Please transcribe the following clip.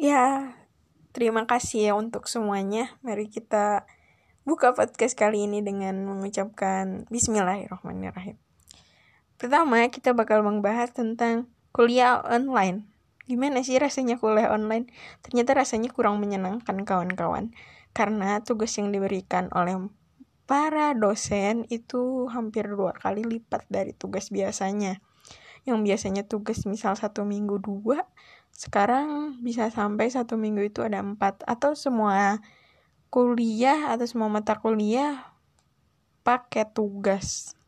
Ya, terima kasih ya untuk semuanya. Mari kita buka podcast kali ini dengan mengucapkan Bismillahirrahmanirrahim. Pertama, kita bakal membahas tentang kuliah online. Gimana sih rasanya kuliah online? Ternyata rasanya kurang menyenangkan kawan-kawan. Karena tugas yang diberikan oleh para dosen itu hampir dua kali lipat dari tugas biasanya. Yang biasanya tugas misal satu minggu dua, sekarang bisa sampai satu minggu itu ada empat. Atau semua kuliah atau semua mata kuliah pakai tugas